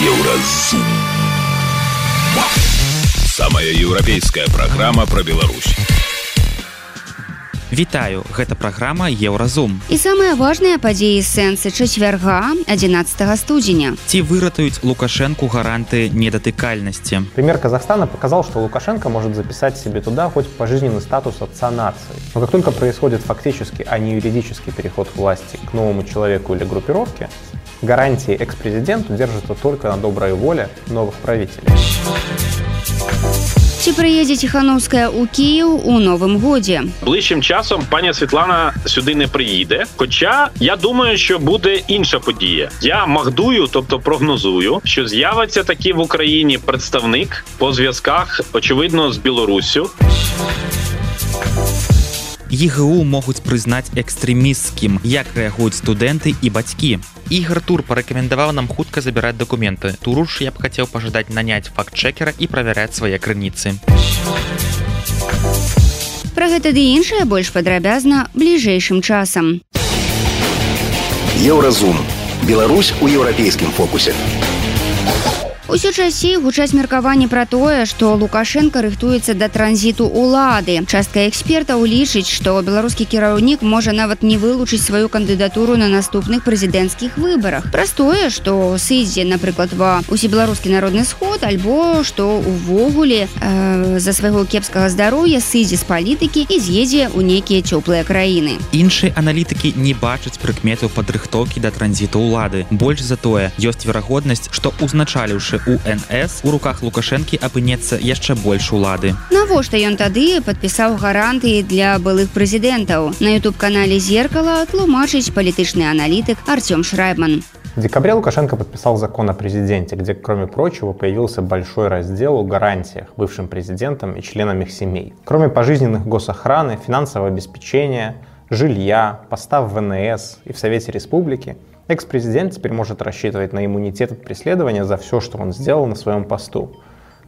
Еўразум. Самая еўрапейская праграма пра Беларусь. Вітаю, гэта праграма Еўразум. І самыя важныя падзеі сэнсы чацвярга 11 студзеня. Ці выратуюць Лукашэнку гаранты недатыкальнасці. Пример Казахстана показал, что Лукашенко может записать себе туда хоть пожизненный статус отца нации. Но как только происходит фактически, а не юридический переход власти к новому человеку или группировке, гарантии экс-президенту держатся только на доброй воле новых правителей. Ці прыедзе ціханаўская ў Кіў у новым годзе. Ближчим часом пані Світлана сюди не приїде. Хоча я думаю, що буде інша подія. Я магдую, тобто прогнозую, що з'явиться таки в Україні представник по зв'язках, очевидно, з Білоруссю. ЕГУ могуць прызнаць экстрэмісцкім, як рэагуюць студэнты і бацькі. Ігор Тур парэкамендаваў нам хутка забіраць дакументы. Туруш я б хацеў пажадаць наняць факт-чекера і правяраць свае крыніцы. Пра гэта ды іншае больш падрабязна бліжэйшым часам. Еўразум. Беларусь у еўрапейскім фокусе. Усё часей гучаць меркаванні пра тое, што Лукашенко рыхтуецца да транзіту ўлады. Частка экспертаў лічыць, што беларускі кіраўнік можа нават не вылучыць сваю кандыдатуру на наступных прэзідэнцкіх выбарах. Праз тое, што сыдзе, напрыклад, ва усебеларускі народны сход альбо што увогуле э, за свайго кепскага здароўя сыдзе з палітыкі і з'едзе ў нейкія цёплыя краіны. Іншыя аналітыкі не бачаць прыкметаў падрыхтоўкі да транзіту ўлады. Больш за тое, ёсць верагоднасць, што узначаліўшы УНС у руках Лукашэнкі апынецца яшчэ больш улады. Навошта ён тады падпісаў гарантыі для былых прэзідэнтаў. На YouTube-канале зеркала тлумачыць палітычны аналітык Артём Шрайбман. В декабре Лукашенко подписал закон о президенте, где, кроме прочего, появился большой раздел о гарантиях бывшим президентам и членам их семей. Кроме пожизненных госохраны, финансового обеспечения, жилья, поста в ВНС и в Совете Республики, экс-президент теперь может рассчитывать на иммунитет от преследования за все, что он сделал на своем посту.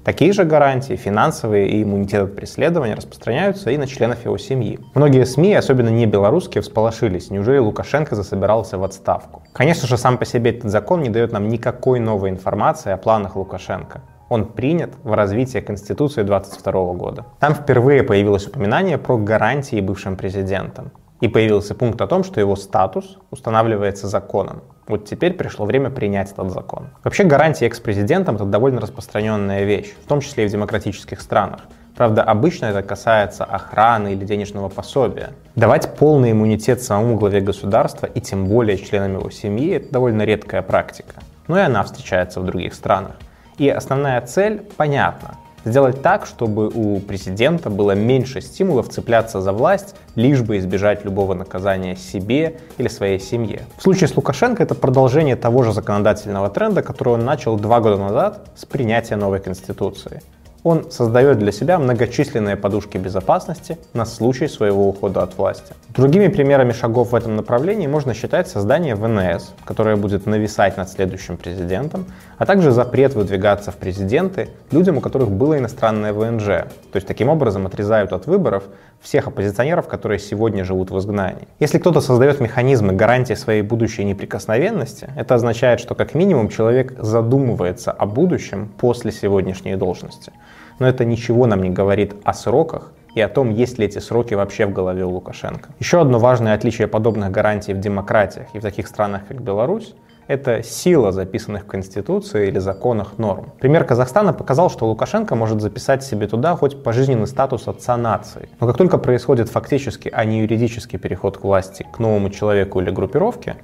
Такие же гарантии, финансовые и иммунитет от преследования распространяются и на членов его семьи. Многие СМИ, особенно не белорусские, всполошились. Неужели Лукашенко засобирался в отставку? Конечно же, сам по себе этот закон не дает нам никакой новой информации о планах Лукашенко. Он принят в развитие Конституции 22 года. Там впервые появилось упоминание про гарантии бывшим президентам. И появился пункт о том, что его статус устанавливается законом. Вот теперь пришло время принять этот закон. Вообще гарантии экс-президентам это довольно распространенная вещь, в том числе и в демократических странах. Правда, обычно это касается охраны или денежного пособия. Давать полный иммунитет самому главе государства и тем более членам его семьи – это довольно редкая практика. Но и она встречается в других странах. И основная цель понятна Сделать так, чтобы у президента было меньше стимулов цепляться за власть, лишь бы избежать любого наказания себе или своей семье. В случае с Лукашенко это продолжение того же законодательного тренда, который он начал два года назад с принятия новой конституции. Он создает для себя многочисленные подушки безопасности на случай своего ухода от власти. Другими примерами шагов в этом направлении можно считать создание ВНС, которое будет нависать над следующим президентом, а также запрет выдвигаться в президенты людям, у которых было иностранное ВНЖ. То есть таким образом отрезают от выборов всех оппозиционеров, которые сегодня живут в изгнании. Если кто-то создает механизмы гарантии своей будущей неприкосновенности, это означает, что как минимум человек задумывается о будущем после сегодняшней должности. Но это ничего нам не говорит о сроках и о том, есть ли эти сроки вообще в голове у Лукашенко. Еще одно важное отличие подобных гарантий в демократиях и в таких странах, как Беларусь, это сила записанных в Конституции или законах норм. Пример Казахстана показал, что Лукашенко может записать себе туда хоть пожизненный статус отца нации. Но как только происходит фактически, а не юридический переход к власти к новому человеку или группировке,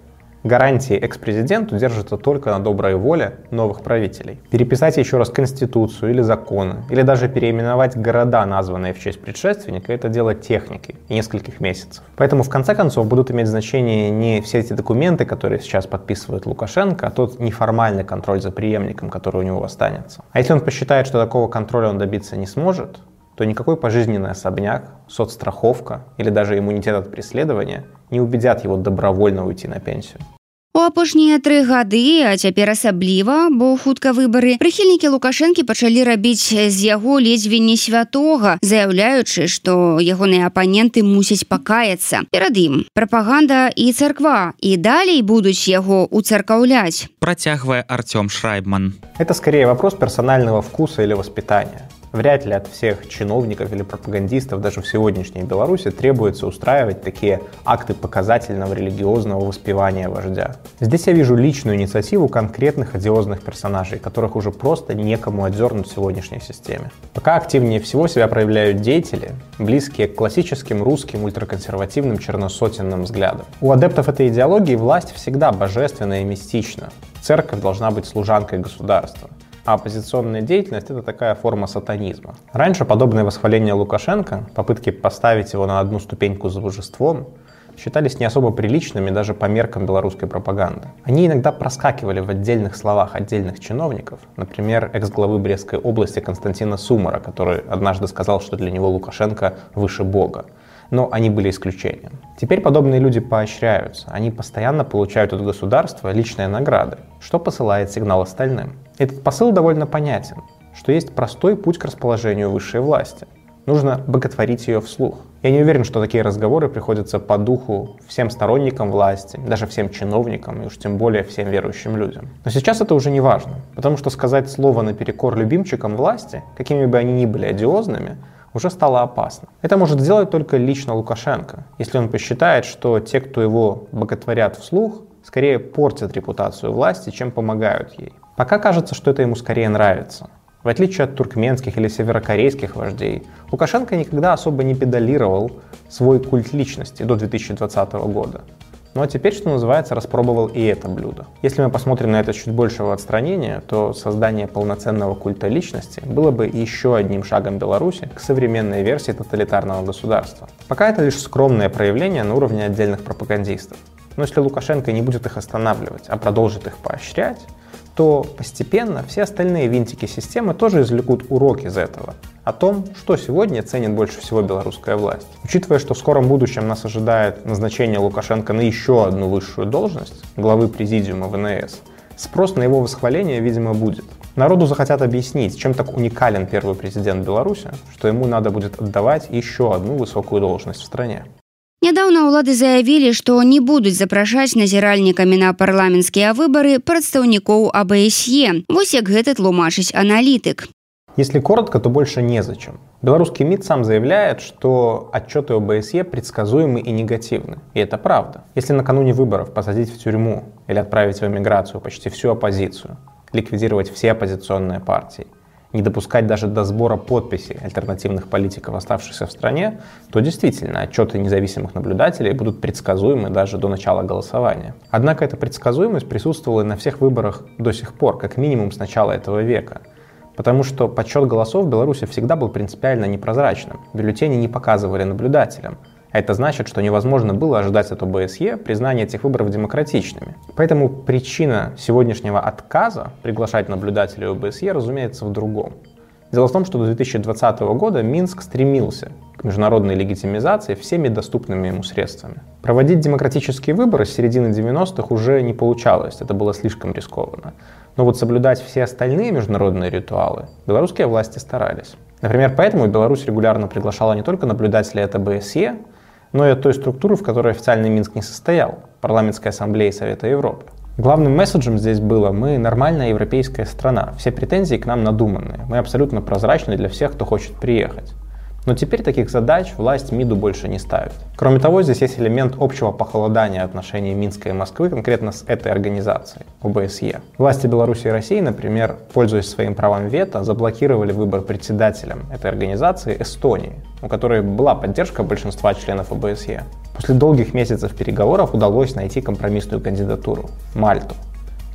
гарантии экс-президенту держатся только на доброй воле новых правителей. Переписать еще раз Конституцию или законы, или даже переименовать города, названные в честь предшественника, это дело техники и нескольких месяцев. Поэтому в конце концов будут иметь значение не все эти документы, которые сейчас подписывает Лукашенко, а тот неформальный контроль за преемником, который у него останется. А если он посчитает, что такого контроля он добиться не сможет, то никакой пожизненный особняк, соцстраховка или даже иммунитет от преследования не убедят его добровольно уйти на пенсию. У апошнія тры гады, а цяпер асабліва, бо хутка выбары прыхільнікі лукашэнкі пачалі рабіць з яго ледзьве не святога, заяўляючы, што ягоныя апаненты мусяць пакаяцца. Перад ім прапаганда і царква і далей будуць яго уцаркаўляць. Працягвае Артём Шрайбман. Это скорее вопрос персонального вкуса или воспитания. Вряд ли от всех чиновников или пропагандистов даже в сегодняшней Беларуси требуется устраивать такие акты показательного религиозного воспевания вождя. Здесь я вижу личную инициативу конкретных одиозных персонажей, которых уже просто некому отдернуть в сегодняшней системе. Пока активнее всего себя проявляют деятели, близкие к классическим русским ультраконсервативным черносотенным взглядам. У адептов этой идеологии власть всегда божественна и мистична. Церковь должна быть служанкой государства оппозиционная деятельность – это такая форма сатанизма. Раньше подобные восхваления Лукашенко, попытки поставить его на одну ступеньку с божеством, считались не особо приличными даже по меркам белорусской пропаганды. Они иногда проскакивали в отдельных словах отдельных чиновников, например, экс-главы Брестской области Константина Сумара, который однажды сказал, что для него Лукашенко выше Бога но они были исключением. Теперь подобные люди поощряются, они постоянно получают от государства личные награды, что посылает сигнал остальным. Этот посыл довольно понятен, что есть простой путь к расположению высшей власти. Нужно боготворить ее вслух. Я не уверен, что такие разговоры приходятся по духу всем сторонникам власти, даже всем чиновникам и уж тем более всем верующим людям. Но сейчас это уже не важно, потому что сказать слово наперекор любимчикам власти, какими бы они ни были одиозными, уже стало опасно. Это может сделать только лично Лукашенко, если он посчитает, что те, кто его боготворят вслух, скорее портят репутацию власти, чем помогают ей. Пока кажется, что это ему скорее нравится. В отличие от туркменских или северокорейских вождей, Лукашенко никогда особо не педалировал свой культ личности до 2020 года. Ну а теперь, что называется, распробовал и это блюдо. Если мы посмотрим на это чуть большего отстранения, то создание полноценного культа личности было бы еще одним шагом Беларуси к современной версии тоталитарного государства. Пока это лишь скромное проявление на уровне отдельных пропагандистов. Но если Лукашенко не будет их останавливать, а продолжит их поощрять, то постепенно все остальные винтики системы тоже извлекут уроки из этого. О том, что сегодня ценит больше всего белорусская власть. Учитывая, что в скором будущем нас ожидает назначение Лукашенко на еще одну высшую должность, главы президиума ВНС, спрос на его восхваление, видимо, будет. Народу захотят объяснить, чем так уникален первый президент Беларуси, что ему надо будет отдавать еще одну высокую должность в стране. Нядаўна ўлады заявілі, што не будуць запрашаць назіральнікамі на парламенцкія выбары прадстаўнікоў АБСЕ. Вось як гэта тлумачыць аналітык. Если коротко, то больше незачем. Белорусский МИД сам заявляет, что отчеты ОБСЕ предсказуемы и негативны. И это правда. Если накануне выборов посадить в тюрьму или отправить в эмиграцию почти всю оппозицию, ликвидировать все оппозиционные партии, не допускать даже до сбора подписей альтернативных политиков, оставшихся в стране, то действительно отчеты независимых наблюдателей будут предсказуемы даже до начала голосования. Однако эта предсказуемость присутствовала и на всех выборах до сих пор, как минимум с начала этого века. Потому что подсчет голосов в Беларуси всегда был принципиально непрозрачным. Бюллетени не показывали наблюдателям. Это значит, что невозможно было ожидать от ОБСЕ признания этих выборов демократичными. Поэтому причина сегодняшнего отказа приглашать наблюдателей ОБСЕ, разумеется, в другом. Дело в том, что до 2020 года Минск стремился к международной легитимизации всеми доступными ему средствами. Проводить демократические выборы с середины 90-х уже не получалось, это было слишком рискованно. Но вот соблюдать все остальные международные ритуалы белорусские власти старались. Например, поэтому Беларусь регулярно приглашала не только наблюдателей от ОБСЕ, но и от той структуры, в которой официальный Минск не состоял – парламентской ассамблеи Совета Европы. Главным месседжем здесь было «мы нормальная европейская страна, все претензии к нам надуманные, мы абсолютно прозрачны для всех, кто хочет приехать». Но теперь таких задач власть МИДу больше не ставит. Кроме того, здесь есть элемент общего похолодания отношений Минска и Москвы конкретно с этой организацией, ОБСЕ. Власти Беларуси и России, например, пользуясь своим правом вето, заблокировали выбор председателем этой организации Эстонии, у которой была поддержка большинства членов ОБСЕ. После долгих месяцев переговоров удалось найти компромиссную кандидатуру – Мальту.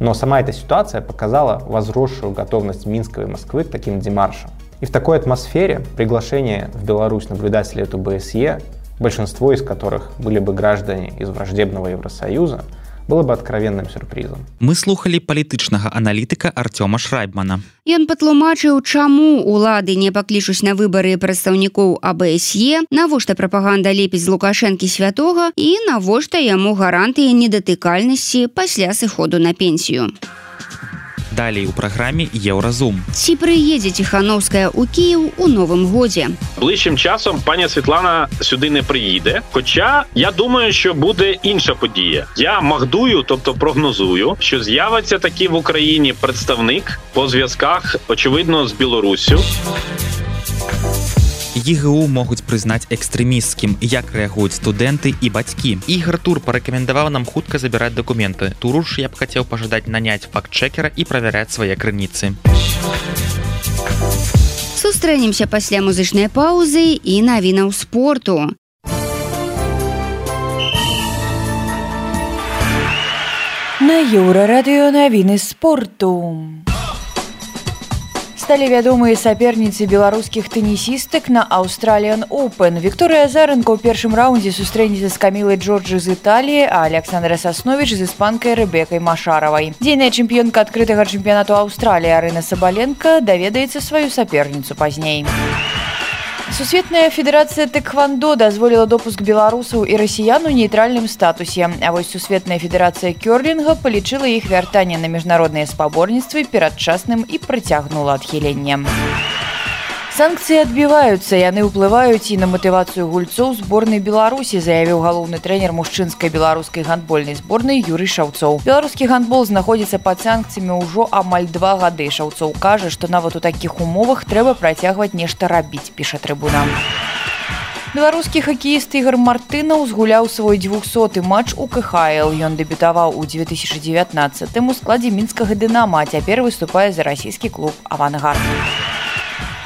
Но сама эта ситуация показала возросшую готовность Минска и Москвы к таким демаршам. И в такой атмосфере приглашение в Беларусь наблюдателей от ОБСЕ, большинство из которых были бы граждане из враждебного Евросоюза, было бы откровенным сюрпризом. Мы слухали палітычнага аналітыка Артёма Шрайбмана. Ён патлумачыў, чаму улады не паклічуць на выбары прадстаўнікоў АБСЕ, навошта прапаганда лепіць з лукашэнкі святога і навошта яму гарантыі недатыкальнасці пасля сыходу на пенсію. Далей у праграме еўразум. Ці прыедзе ціхановская ў Кіў у новым годзе. Ближчим часом пані Світлана сюди не приїде. Хоча я думаю, що буде інша подія. Я магдую, тобто прогнозую, що з'явиться такий в Україні представник по зв'язках, очевидно, з Білоруссю. ЕГУ могуць прызнаць экстрэмісцкім як рэагуюць студэнты і бацькі ігр тур парэкамендаваў нам хутка забіраць дакументы туруш я б хацеў пажадаць наняць факт-чекера і правяраць свае крыніцы сустрэнемся пасля музычнай паўзы і навінаў спорту на еўрарадыё навіны спорту Сталі вядомыя саперніцы беларускіх тэнісістак на аўстраліян Open. Вікторыя Зарынка ў першым раўндзе сустрэнецца з камілай Джорджы з Італіі, а Александра Сасновіч з іспанкай рэбекай Машаравай. Дзейная чэмпіёнка адкрытага чэмпіянату Аўстраліі Арына Сабаленко даведаецца сваю саперніцу пазней. Сусветная федэрацыя тэквандо дазволіла допуск беларусаў і расіян у нейтральным статусе. А вось сусветная федэрацыя кёрлінга палічыла іх вяртанне на міжнародныя спаборніцтвы перадчасным і прыцягнула адхіленнем. Санкцыі адбіваюцца, яны ўплываюць і на матывацыю гульцоў зборнай Беларусі, заявіў галоўны трэнер мужчынскай беларускай гандбольнай зборнай Юрый Шаўцоў. Беларускі гандбол знаходзіцца пад санкцыямі ўжо амаль два гады. Шаўцоў кажа, што нават у такіх умовах трэба працягваць нешта рабіць, піша трыбунам. Беларускі хакеіст ігар Мартынаў згуляў свой 200 матч у КХл. Ён дэбютаваў у 2019 у складзе мінскага дынама, цяпер выступае за расійскі клуб авангард.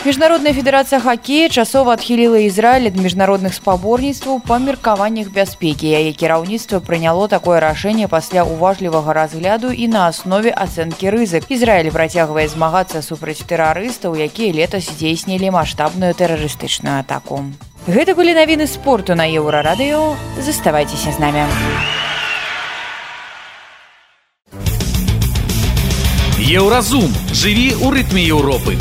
Міжнародная федэрацыя хакея часова адхіліла Ізраіль ад міжнародных спаборніцтваў па меркаваннях бяспекі, яе кіраўніцтва прыняло такое рашэнне пасля уважлівага разгляду і на аснове ацэнкі рызык. Ізраіль працягвае змагацца супраць тэрарыстаў, якія летась здзейснілі маштабную тэрарыстычную атаку. Гэта былі навіны спорту на еўрарадыё, заставайцеся з намі. Еўразум жыві ў рытме Еўропы.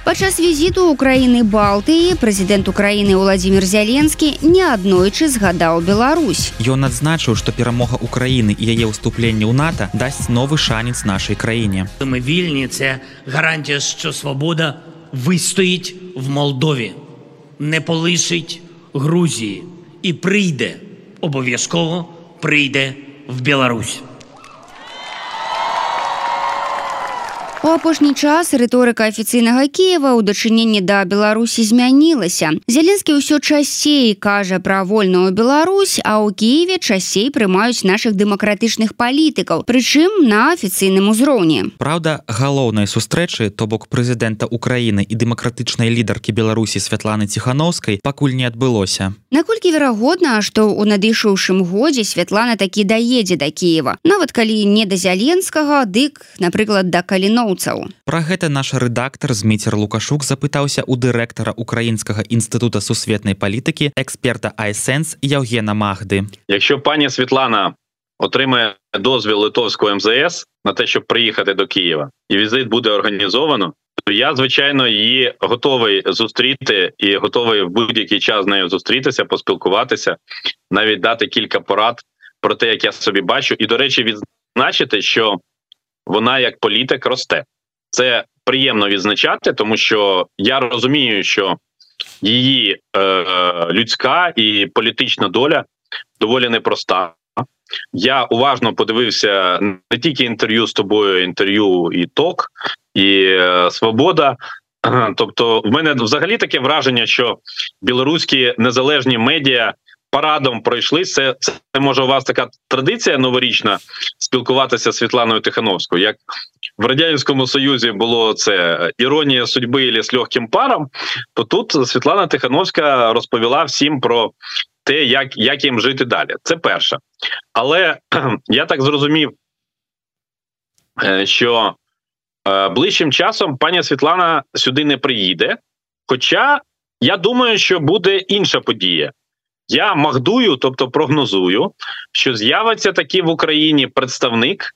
Падчас візіту ўкраіны Балтыі прэзідэнт Украіны Владзімир Зяленскі неаднойчы згадаў Беларусь. Ён адзначыў, што перамога Украіны і яе ўступленне ў НАТО дасць новы шанец нашай краіне. Ми вільні це гарантія, що свобода вистоїть в Молдові, не полишить Грузії і прийде, обов'язково прийде в Білорусь. У апошні час рыторыка афіцыйнага Киева ў дачыненні да Беларусі змянілася. Зяленскі ўсё часцей кажа пра вольную Беларусь, а ў Киеве часцей прымаюць нашых дэмакратычных палітыкаў, прычым на афіцыйным узроўні. Праўда, галоўнай сустрэчы, то бок прэзідэнта Украіны і дэмакратычнай лідаркі Беларусі Святланы Ціхановскай пакуль не адбылося. Наколькі верагодна, што ў надышоўшым годзе Святлана такі даедзе да Киева. Нават калі не да зяленскага, дык, напрыклад, да каліноўцаў. Пра гэта наш рэдактар зміцер Лукашук запытаўся ў дырэктара Украінскага інстытута сусветнай палітыкі эксперта Айсэнс Яўгена Магды. Якщо пані Світлана отримає дозвіл литовського МЗС на те, щоб приїхати до Києва, і візит буде організовано, я звичайно її готовий зустріти і готовий в будь-який час з нею зустрітися, поспілкуватися, навіть дати кілька порад про те, як я собі бачу. І до речі, відзначити, що вона як політик росте. Це приємно відзначати, тому що я розумію, що її е, людська і політична доля доволі непроста. Я уважно подивився не тільки інтерв'ю з тобою, інтерв'ю і ток, і е, свобода. Тобто, в мене взагалі таке враження, що білоруські незалежні медіа парадом пройшли. Це це може у вас така традиція новорічна спілкуватися з Світланою Тихановською. Як в радянському союзі було це іронія судьби і з легким паром, то тут Світлана Тихановська розповіла всім про те, як як їм жити далі. Це перше. Але я так зрозумів, що ближчим часом пані Світлана сюди не приїде. Хоча я думаю, що буде інша подія. Я магдую, тобто прогнозую, що з'явиться таки в Україні представник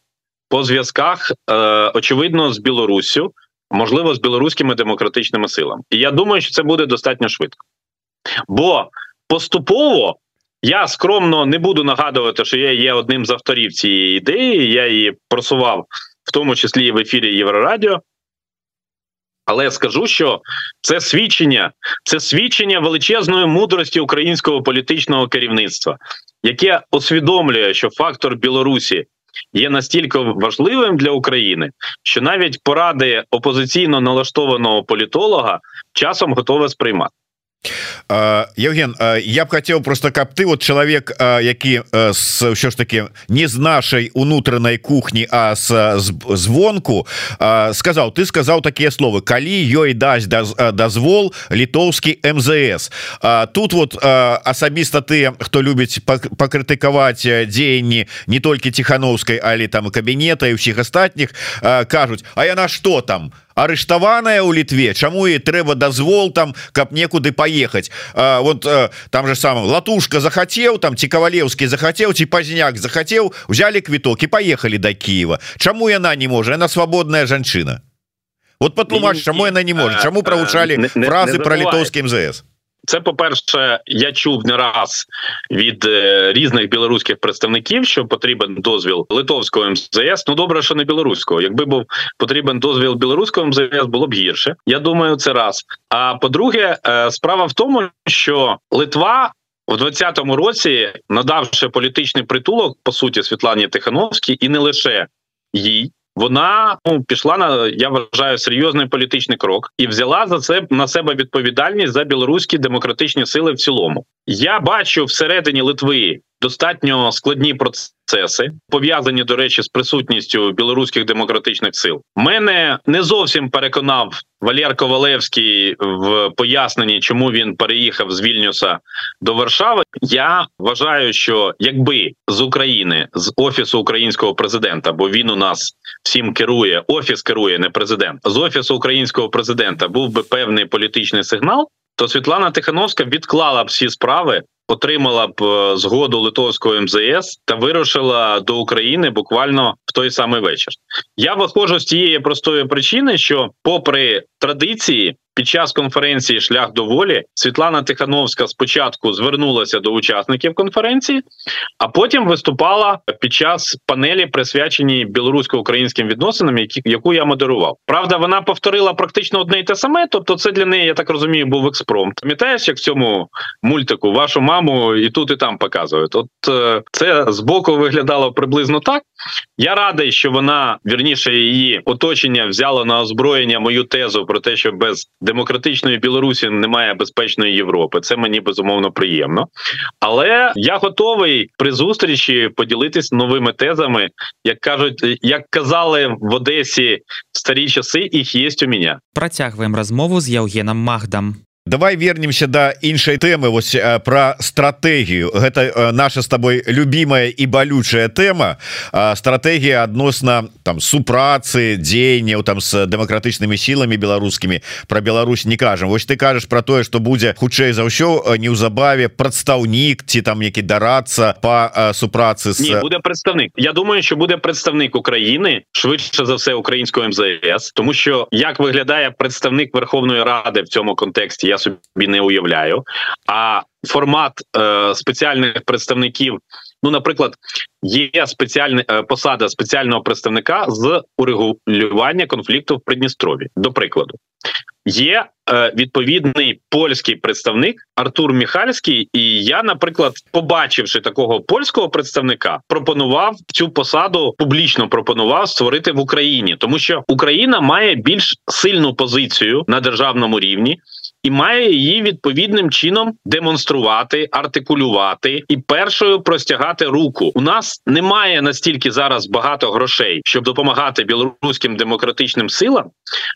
по зв'язках, е, очевидно, з Білоруссю, можливо, з білоруськими демократичними силами. І я думаю, що це буде достатньо швидко. Бо поступово я скромно не буду нагадувати, що я є одним з авторів цієї ідеї. Я її просував в тому числі і в ефірі Єврорадіо. Але скажу, що це свідчення, це свідчення величезної мудрості українського політичного керівництва, яке усвідомлює, що фактор Білорусі є настільки важливим для України, що навіть поради опозиційно налаштованого політолога часом готове сприймати. Евген я б хотел просто каб ты вот чалавек які ўсё ж таки не з нашай унутранай кухні а с звонку сказал ты сказал такія словы калі ёй дасць дазвол літоўскі МЗС тут вот асабіста ты хто любіць пакрытыкаваць дзеянні не толькі тихохановскай але там кабінета і ўсіх астатніх кажуць А яна что там? а арыштаваная ў літве Чаму і трэба дазвол там каб некуды паехаць вот а, там же сам латушка захацеў там ці кавалеўскі захацеў ці пазняк захацеў взяли квіток і поехали до Киева. Чаму яна не можа на свабодная жанчына вот патлумач чаму яна не можа Чаму правучалі фразы про літоўскі МЗС Це по перше, я чув не раз від е, різних білоруських представників, що потрібен дозвіл литовського МЗС. Ну добре, що не білоруського. Якби був потрібен дозвіл білоруського МЗС, було б гірше. Я думаю, це раз. А по-друге, е, справа в тому, що Литва. У 20-му році, надавши політичний притулок по суті Світлані Тихановській, і не лише їй, вона ну пішла на я вважаю серйозний політичний крок і взяла за це на себе відповідальність за білоруські демократичні сили в цілому. Я бачу всередині Литви достатньо складні процеси, пов'язані до речі з присутністю білоруських демократичних сил. Мене не зовсім переконав Валєр Ковалевський в поясненні, чому він переїхав з Вільнюса до Варшави. Я вважаю, що якби з України з офісу українського президента, бо він у нас всім керує, офіс керує не президент з офісу українського президента, був би певний політичний сигнал. То Світлана Тихановська відклала б всі справи отримала б е, згоду литовського МЗС та вирушила до України буквально в той самий вечір. Я виходжу з тієї простої причини, що, попри традиції, під час конференції Шлях до волі Світлана Тихановська спочатку звернулася до учасників конференції, а потім виступала під час панелі, присвяченій білорусько-українським відносинам, які яку я модерував. Правда, вона повторила практично одне і те саме. Тобто, це для неї я так розумію, був експромт. Пам'ятаєш, як в цьому мультику вашу маму і тут, і там показують. От е, це збоку виглядало приблизно так. Я радий, що вона вірніше її оточення взяло на озброєння мою тезу про те, що без демократичної Білорусі немає безпечної Європи. Це мені безумовно приємно. Але я готовий при зустрічі поділитись новими тезами, як кажуть, як казали в Одесі старі часи, їх є у мене. Працягваем размову з Яўгенам Магдам. Давай вернемся до да іншай темы вось про стратегію гэта наша с тобой любимая і балючая тема стратегія адносна там супрацы дзеянняў там с дэмакратычнымі сіламі беларускімі. Про Беларусь не кажам. Вось ты кажаш про тое что будзе хутчэй за ўсё неўзабаве прадстаўнік ці там які дарацца по супрацы с... Ні, буде представник Я думаю що буде представник України швидше за все українського МЗС. Тому що як виглядає представник Верховної Ради в цьому контексті я собі не уявляю. А формат е, спеціальних представників, ну, наприклад, є спеціальна е, посада спеціального представника з урегулювання конфлікту в Придністрові. До прикладу, є е, відповідний польський представник Артур Міхальський, і я, наприклад, побачивши такого польського представника, пропонував цю посаду публічно пропонував створити в Україні, тому що Україна має більш сильну позицію на державному рівні і має її відповідним чином демонструвати, артикулювати і першою простягати руку. У нас немає настільки зараз багато грошей, щоб допомагати білоруським демократичним силам,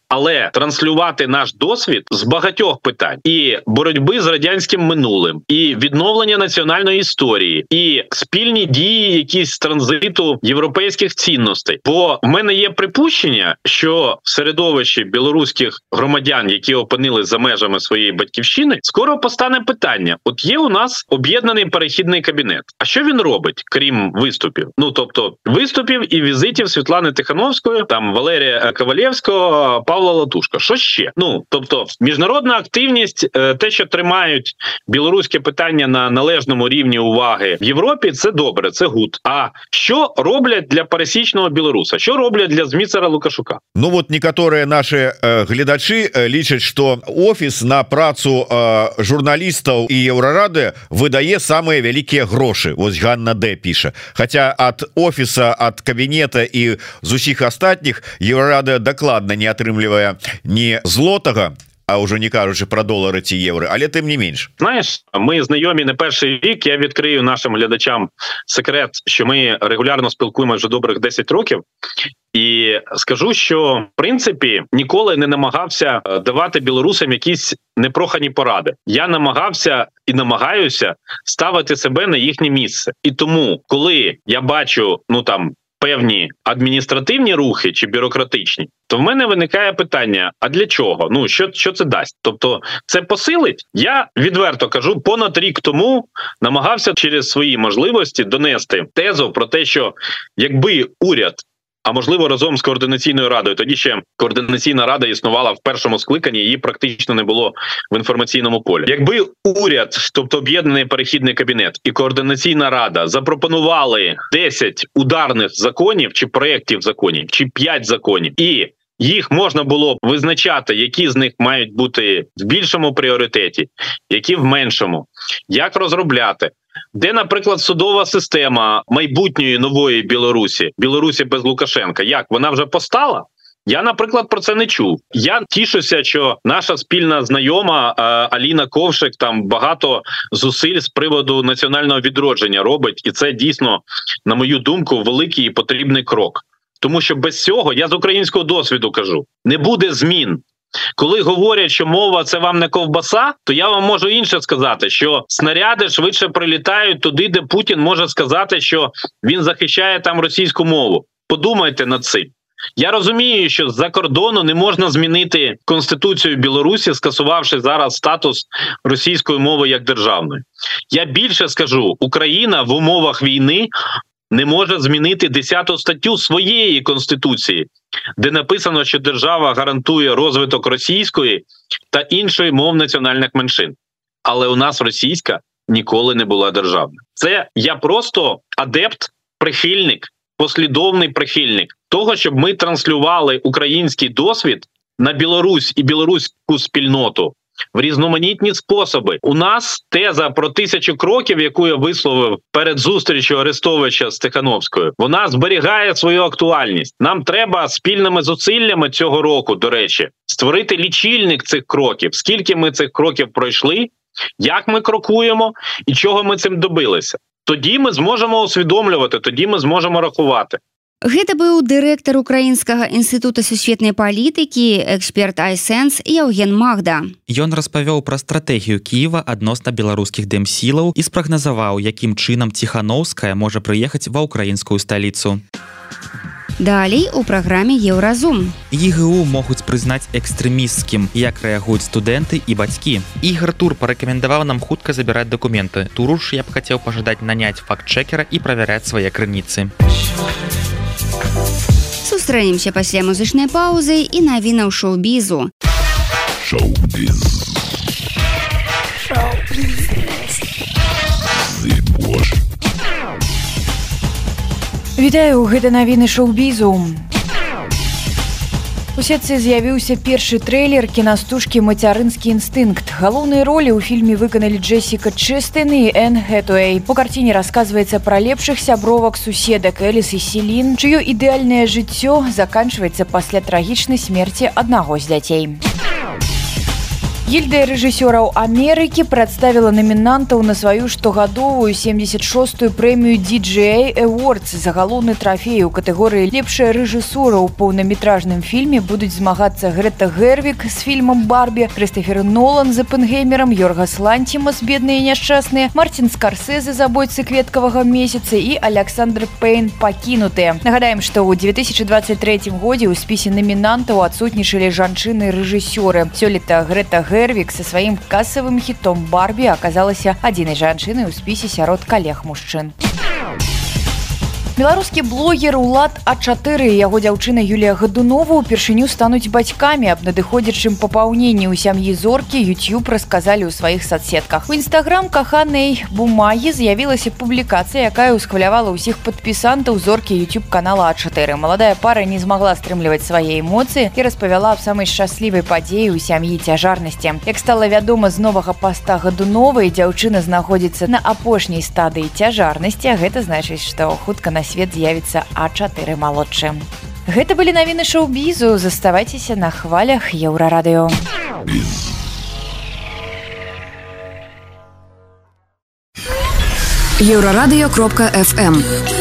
але транслювати наш досвід з багатьох питань і боротьби з радянським минулим, і відновлення національної історії, і спільні дії, якісь транзиту європейських цінностей. Бо в мене є припущення, що в середовищі білоруських громадян, які опинились за межами межами своєї батьківщини, скоро постане питання: от є у нас об'єднаний перехідний кабінет. А що він робить, крім виступів? Ну тобто виступів і візитів Світлани Тихановської, там Валерія Ковалєвського, Павла Латушка. Що ще? Ну тобто, міжнародна активність, е, те, що тримають білоруське питання на належному рівні уваги в Європі, це добре, це гуд. А що роблять для пересічного білоруса? Що роблять для зміцера Лукашука? Ну вот некаторыя наши э, гледачы э, лічаць что офіс на працу э, журналістаў і еўрарады выдае самыя вялікія грошы. Вось Ганна Д піша. Хаця ад офіса ад кабінета і з усіх астатніх еўрарада дакладна не атрымлівае ні злотага а уже не кажучы про долары ці евро але тым не менш знаєш ми знайомі не перший рік я відкрию нашим глядачам секрет що ми регулярно спілкуємо вже добрих 10 років і скажу що в принципі ніколи не намагався е, давати білорусам якісь непрохані поради я намагався і намагаюся ставити себе на їхнє місце і тому коли я бачу ну там певні адміністративні рухи чи бюрократичні, то в мене виникає питання: а для чого? Ну що що це дасть? Тобто, це посилить. Я відверто кажу, понад рік тому намагався через свої можливості донести тезу про те, що якби уряд а можливо разом з координаційною радою. Тоді ще координаційна рада існувала в першому скликанні. Її практично не було в інформаційному полі. Якби уряд, тобто об'єднаний перехідний кабінет і координаційна рада, запропонували 10 ударних законів чи проєктів законів, чи 5 законів і їх можна було б визначати, які з них мають бути в більшому пріоритеті, які в меншому, як розробляти, де, наприклад, судова система майбутньої нової Білорусі, Білорусі без Лукашенка, як вона вже постала? Я, наприклад, про це не чув. Я тішуся, що наша спільна знайома е, Аліна Ковшик там багато зусиль з приводу національного відродження робить, і це дійсно, на мою думку, великий і потрібний крок. Тому що без цього я з українського досвіду кажу: не буде змін. Коли говорять, що мова це вам не ковбаса, то я вам можу інше сказати, що снаряди швидше прилітають туди, де Путін може сказати, що він захищає там російську мову. Подумайте над цим. Я розумію, що з-за кордону не можна змінити конституцію Білорусі, скасувавши зараз статус російської мови як державної. Я більше скажу, Україна в умовах війни не може змінити 10 статтю своєї конституції, де написано, що держава гарантує розвиток російської та іншої мов національних меншин. Але у нас російська ніколи не була державна. Це я просто адепт, прихильник, послідовний прихильник того, щоб ми транслювали український досвід на Білорусь і білоруську спільноту в різноманітні способи. У нас теза про тисячу кроків, яку я висловив перед зустрічю Арестовича з Тихановською, вона зберігає свою актуальність. Нам треба спільними зусиллями цього року, до речі, створити лічильник цих кроків. Скільки ми цих кроків пройшли, як ми крокуємо і чого ми цим добилися. Тоді ми зможемо усвідомлювати, тоді ми зможемо рахувати. Гэта быў дырэктар украінскага інстытута сусветнай палітыкі эксперт айсэнс Яўген Магда. Ён распавёў пра стратэгію Кіева адносна беларускіх дэмсілаў і спрагназаваў, якім чынам ціхановская можа прыехаць ва ўкраінскую сталіцу. Далей у праграме еўразум. ЕГУ могуць прызнаць экстрэмісцкім, як рэагуюць студэнты і бацькі. Ігар тур парэкамендаваў нам хутка забіраць дакументы. Туруш я б хацеў пажадаць наняць факт-чекера і правяраць свае крыніцы сустрэнемся пасля музычнай паўзы і навінаў шоу-бізу Вітаю гэта навіны шоу-бізу У сетцы з'явіўся першы трэйлер кінастужкі мацярынскі інстынкт. Галоўныя ролі ў фільме выканалі Джессіка Чэстын і Эн Гэтуэй. По карціне расказваецца пра лепшых сябровак суседак Эліс і Селін, чыё ідэальнае жыццё заканчваецца пасля трагічнай смерці аднаго з дзяцей. Гільдыя рэжысёраў Амерыкі прадставіла намінантаў на сваю штогадовую 76ю прэмію DJ Awards за галоўны трафей у катэгорыі лепшая рэжысура ў поўнаметражным фільме будуць змагацца Грета Гервік з фільмам Барбі, Крыстафер Нолан за пэнгеймерам, Йоргас Ланцімас бедныя няшчасныя, Марцін Скарсезы забойцы кветкавага месяца і Александр Пейн пакінутыя. Нагадаем, што ў 2023 годзе ў спісе намінантаў адсутнічалі жанчыны рэжысёры. Сёлета Грета Гер гэрвік са сваім касавым хітом барбі аказалася адзінай жанчынай у спісе сярод калег мужчын беларускі блогер улад а4 яго дзяўчына Юлія гадунова упершыню стануць бацькамі аб надыходзячым папаўненні ў сям'і зоркі YouTube расказалі ў сваіх соцсетках у нстаграм каханай бумагі з'явілася публікацыя якая ўсхвалявала ўсіх падпісантаў зоркі YouTube канала а4 маладая пара не змагла стрымліваць свае эмоцыі і распавяла аб самай шчаслівай падзеі ў сям'і цяжарнасці. Як стала вядома з новага паста гадуновай дзяўчына знаходзіцца на апошняй стадыі цяжарнасці а гэта значыць што хутка на свет з'явіцца а4 малодшым. Гэта былі навіны шоу-бізу, заставайцеся на хвалях еўрарадыё. Еўрарадыё кропка FM.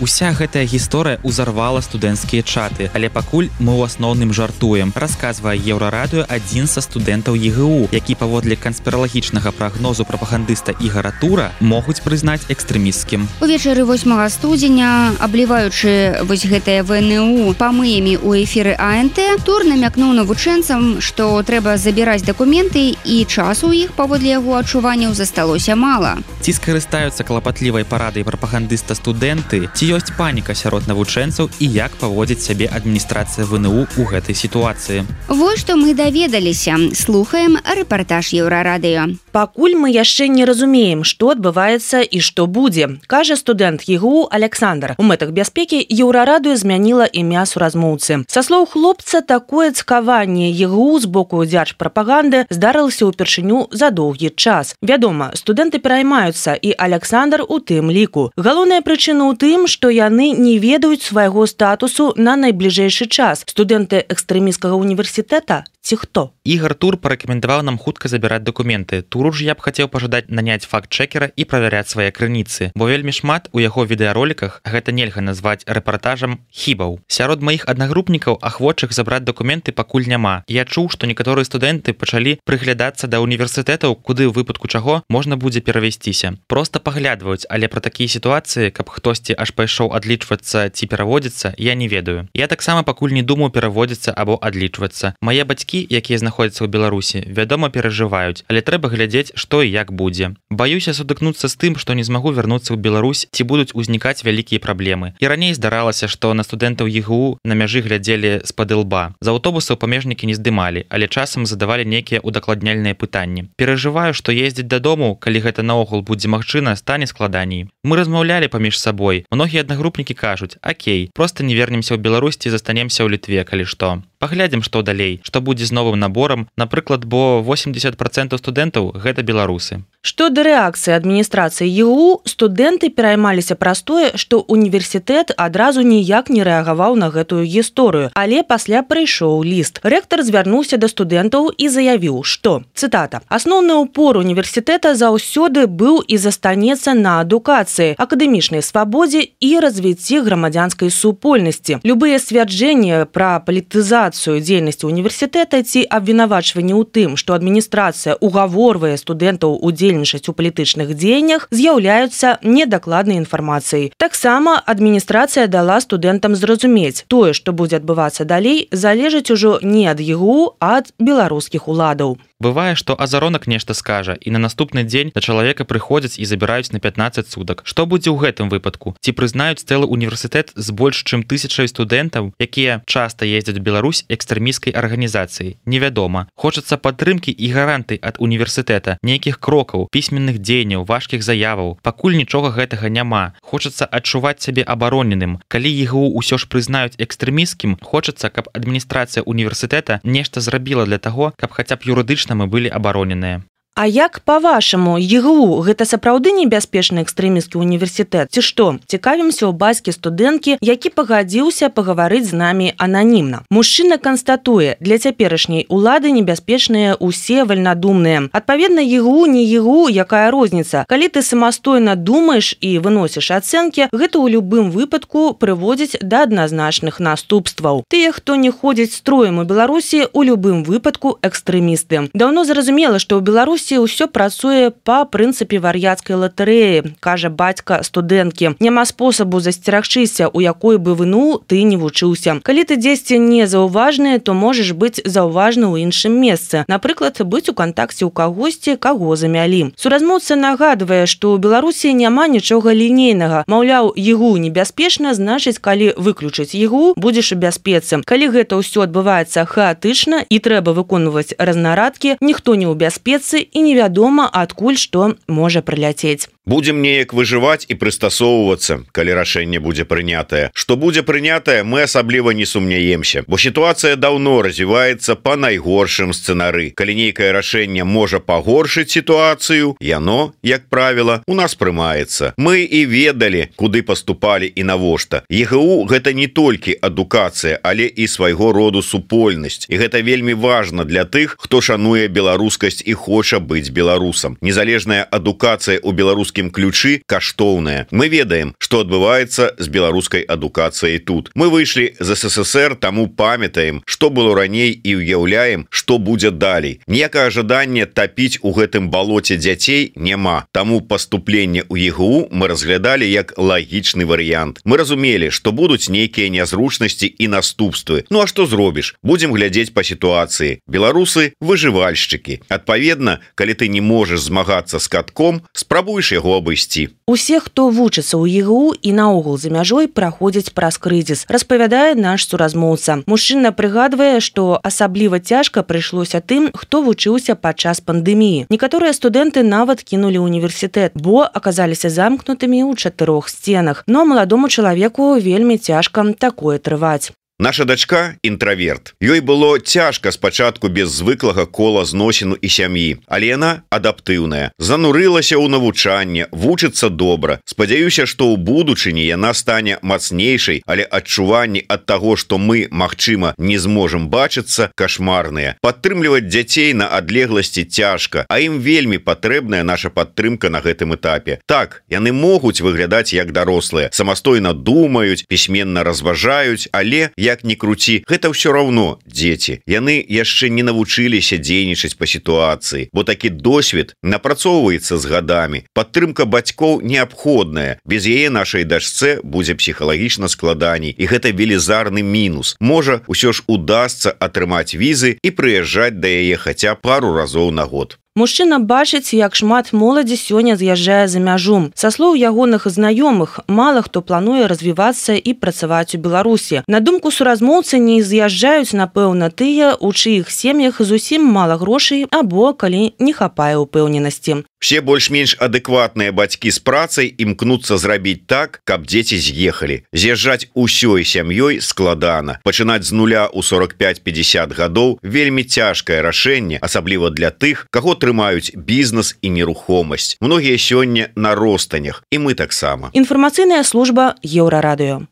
Уся гэтая гісторыя ўзарвала студэнцкія чаты, але пакуль мы ў асноўным жартуем. Расказвае еўрарадыё адзін са студэнтаў ЕГУ, які паводле канспіралагічнага прагнозу прапагандыста ігаратура могуць прызнаць экстрэміскім. Увечары 8 студзеня, абліваючы вось гэтае ВНУ памыямі ў эфіры АНТ, тур намякнуў навучэнцам, што трэба забіраць дакументы і часу іх паводле яго адчуванняў засталося мала. Ці скарыстаюцца клапатлівай парадай прапагандыста студэнты, ці ёсць паніка сярод навучэнцаў і як паводзіць сябе адміністрацыя ВНУ у гэтай сітуацыі. Вось што мы даведаліся, слухаем рэпартаж еўрарадыё. Пакуль мы яшчэ не разумеем, што адбываецца і што будзе, кажа студэнт ЕГУ Александр. У мэтах бяспекі еўрарадыё змяніла імя суразмоўцы. Са слоў хлопца такое цкаванне ЕГУ з боку дзяч прапаганды здарылася ўпершыню за доўгі час. Вядома, студэнты пераймаюцца і Александр у тым ліку. Галоўная прычына ў тым, што яны не ведаюць свайго статусу на найбліжэйшы час. Студэнты экстрэміскага універсітэта ці хто? Ігар тур парэкамендаваў нам хутка забіраць документы. Туру ж я б хацеў пажадаць наняць факт-чекера і правяраць свае крыніцы бо вельмі шмат у яго відэароліках гэта нельга назваць рэпартажам хібаў. Сярод маіх аднагрупнікаў ахвочых забраць документы пакуль няма. Я чуў што некаторыя студэнты пачалі прыглядацца да універсітэтаў куды ў выпадку чаго можна будзе перавесціся. Просто паглядваюць але пра такія сітуацыі каб хтосьці аж пайшоў адлічвацца ці пераводзіцца я не ведаю. Я таксама пакуль не думаю пераводзіцца або адлічвацца. Мае бацькі бацькі якія знаходзяцца ў беларусі вядома перажываюць але трэба глядзець што і як будзе. Баюся сутыкнуцца з тым што не змагу вярнуцца ў Беларусь ці будуць узнікаць вялікія праблемы. І раней здаралася што на студэнтаў егу на мяжы глядзелі з-пад лба. З аўтобусаў памежнікі не здымалі але часам задавалі нейкія удакладняльныя пытанні. Перажываю што ездзіць дадому калі гэта наогул будзе магчына стане складаней. Мы размаўлялі паміж сабой. Многія аднагрупнікі кажуць Акей просто не вернемся ў Беларусці застанемся ў літве калі што паглядзім што далей што будзе з новым наборам напрыклад бо 80 процентаў студэнтаў гэта беларусы Што да рэакцыі адміністрацыі ЕУ студэнты пераймаліся праз тое, што універсітэт адразу ніяк не рэагаваў на гэтую гісторыю, але пасля прыйшоў ліст. Рэктар звярнуўся да студэнтаў і заявіў, што цытата асноўны ўпор універсітэта заўсёды быў і застанецца на адукацыі, акадэмічнай свабодзе і развіцці грамадзянскай супольнасці. Любыя сцвярджэнні пра палітызацыю дзейнасці універсітэта ці абвінавачванні ў тым, што адміністрацыя угаворвае студэнтаў удзельнічаць у палітычных дзеяннях з'яўляюцца недакладнай інфармацыяй. Таксама адміністрацыя дала студэнтам зразумець тое, што будзе адбывацца далей, залежыць ужо не ад ЕГУ, а ад беларускіх уладаў бывае што азаронак нешта скажа і на наступны дзень да чалавека прыходзяць і забіраюць на 15 сутак. Што будзе ў гэтым выпадку? Ці прызнаюць цэлы універсітэт з больш чым тысячай студэнтаў якія часта ездзяць Беларусь экстрэміскай арганізацыі? Невядома. Хочацца падтрымкі і гаранты ад універсітэта нейкіх крокаў пісьменных дзеянняў важкіх заяваў. Пакуль нічога гэтага няма. Хочацца адчуваць сябе абароненым. Калі егу ўсё ж прызнаюць экстрэміскім хочацца каб адміністрацыя універсітэта нешта зрабіла для таго каб хаця б юрыдычна мы былі абароненыя А як па-вашаму ЕГУ гэта сапраўды небяспечны экстрэміскі універсітэт? Ці што? Цікавімся ў бацькі студэнткі які пагадзіўся пагаварыць з намі ананімна. Мужчына канстатуе для цяперашняй улады небяспечныя усе вальнадумныя. Адпаведна ЕГУ не ЕГУ якая розніца. Калі ты самастойна думаеш і выносіш ацэнкі гэта ў любым выпадку прыводзіць да адназначных наступстваў. Тыя хто не ходзіць строем у беларусі у любым выпадку экстрэмісты. Даўно зразумела што ў беларусі беларусі ўсё працуе па прынцыпе вар'яцкай латарэі кажа бацька студэнткі. Няма спосабу засцерагчыся у якой бы выну ты не вучыўся. Калі ты дзесьці не заўважныя то можаш быць заўважны ў іншым месцы. Напрыклад быць у кантакце ў кагосьці каго замялі. Суразмоўца нагадвае што ў беларусі няма нічога лінейнага. Маўляў егу небяспечна значыць калі выключыць егу будзеш у бяспецы. Калі гэта ўсё адбываецца хаатычна і трэба выконваць разнарадкі ніхто не ў бяспецы і невядома адкуль што можа прыляцець будем неяк выжываць і прыстасоўвацца калі рашэнне будзе прынятае что будзе прынятае мы асабліва не сумняемся бо сітуацыя даўно развіваецца по найгоршым сцэнары калі нейкае рашэнне можа пагоршыць сітуацыю яно як правіла у нас прымаецца. Мы і ведалі куды поступалі і навошта егу гэта не толькі адукацыя але і свайго роду супольнасць і гэта вельмі важно для тых хто шануе беларускасць і хоча быць беларусам незалежная адукацыя у беларускім беларускім ключы каштоўная мы ведаем что адбываецца з беларускай адукацыяй тут. Мы выйшлі з ссср таму памятаем что было раней і уяўляем что будзе далей. Некае ожидание топіць у гэтым балоце дзяцей няма таму поступленне у егу мы разглядалі як лагічны варыянт мы разумелі что будуць нейкія нязручнасці і наступствы. Ну а что зробіш будем глядзець по сітуацыі беларусы выжывальшчыкі адпаведна калі ты не можешь змагацца с катком спрабуеш яго яго абысці. Усе хто вучыцца ў егу і наогул за мяжой праходзяць праз крызіс распавядае наш суразмоўца. Мужчына прыгадвае што асабліва цяжка прыйшлося тым хто вучыўся падчас пандэміі. Некаторыя студэнты нават кінулі універсітэт бо аказаліся замкнутымі ў чатырох сценах. Но маладому чалавеку вельмі цяжка такое трываць Наша дачка інтраверт. Ёй было цяжка спачатку без звыклага кола зносіну і сям'і, але яна адаптыўная, занурылася ў навучанне, вучыцца добра. Спадзяюся, што ў будучыні яна стане мацнейшай, але адчуванні ад таго, што мы, магчыма, не зможам бачыцца кашмарныя. Падтрымліваць дзяцей на адлегласці цяжка, а ім вельмі патрэбная наша падтрымка на гэтым этапе. Так, яны могуць выглядаць як дарослыя, самастойна думаюць, пісьменна разважаюць, але як ни круці гэта ўсё равно дзеці. Яны яшчэ не навучыліся дзейнічаць по сітуацыі бо такі досвед напрацоўваецца з гадамі. Падтрымка бацькоў неабходная. Без яе нашай дачце будзе псіхалагічна складаней. І гэта велізарны мінус. Можа ўсё ж удастся атрымаць візы і прыязджаць да яе хаця пару разоў на год Мужчына бачыць, як шмат моладзі сёння з'язджае за мяжу. Са слоў ягоных знаёмых мала хто плануе развівацца і працаваць у Беларусі. На думку суразмоўцы не з'язджаюць, напэўна, тыя, у чыіх сем'ях зусім мала грошай або калі не хапае ўпэўненасці все больш-менш адэкватныя бацькі з працай імкнуцца зрабіць так каб дзеці з'ехалі. З'язджаць усёй сям'ёй складана. Пачынаць з нуля ў 45-50 гадоў вельмі цяжкае рашэнне асабліва для тых каго трымаюць бізнес і нерухомасць. Многія сёння на ростанях і мы таксама. Інфармацыйная служба еўрарадыё.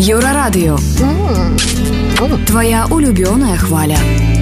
Еўрарадыё. Твоя улюбёная хваля. у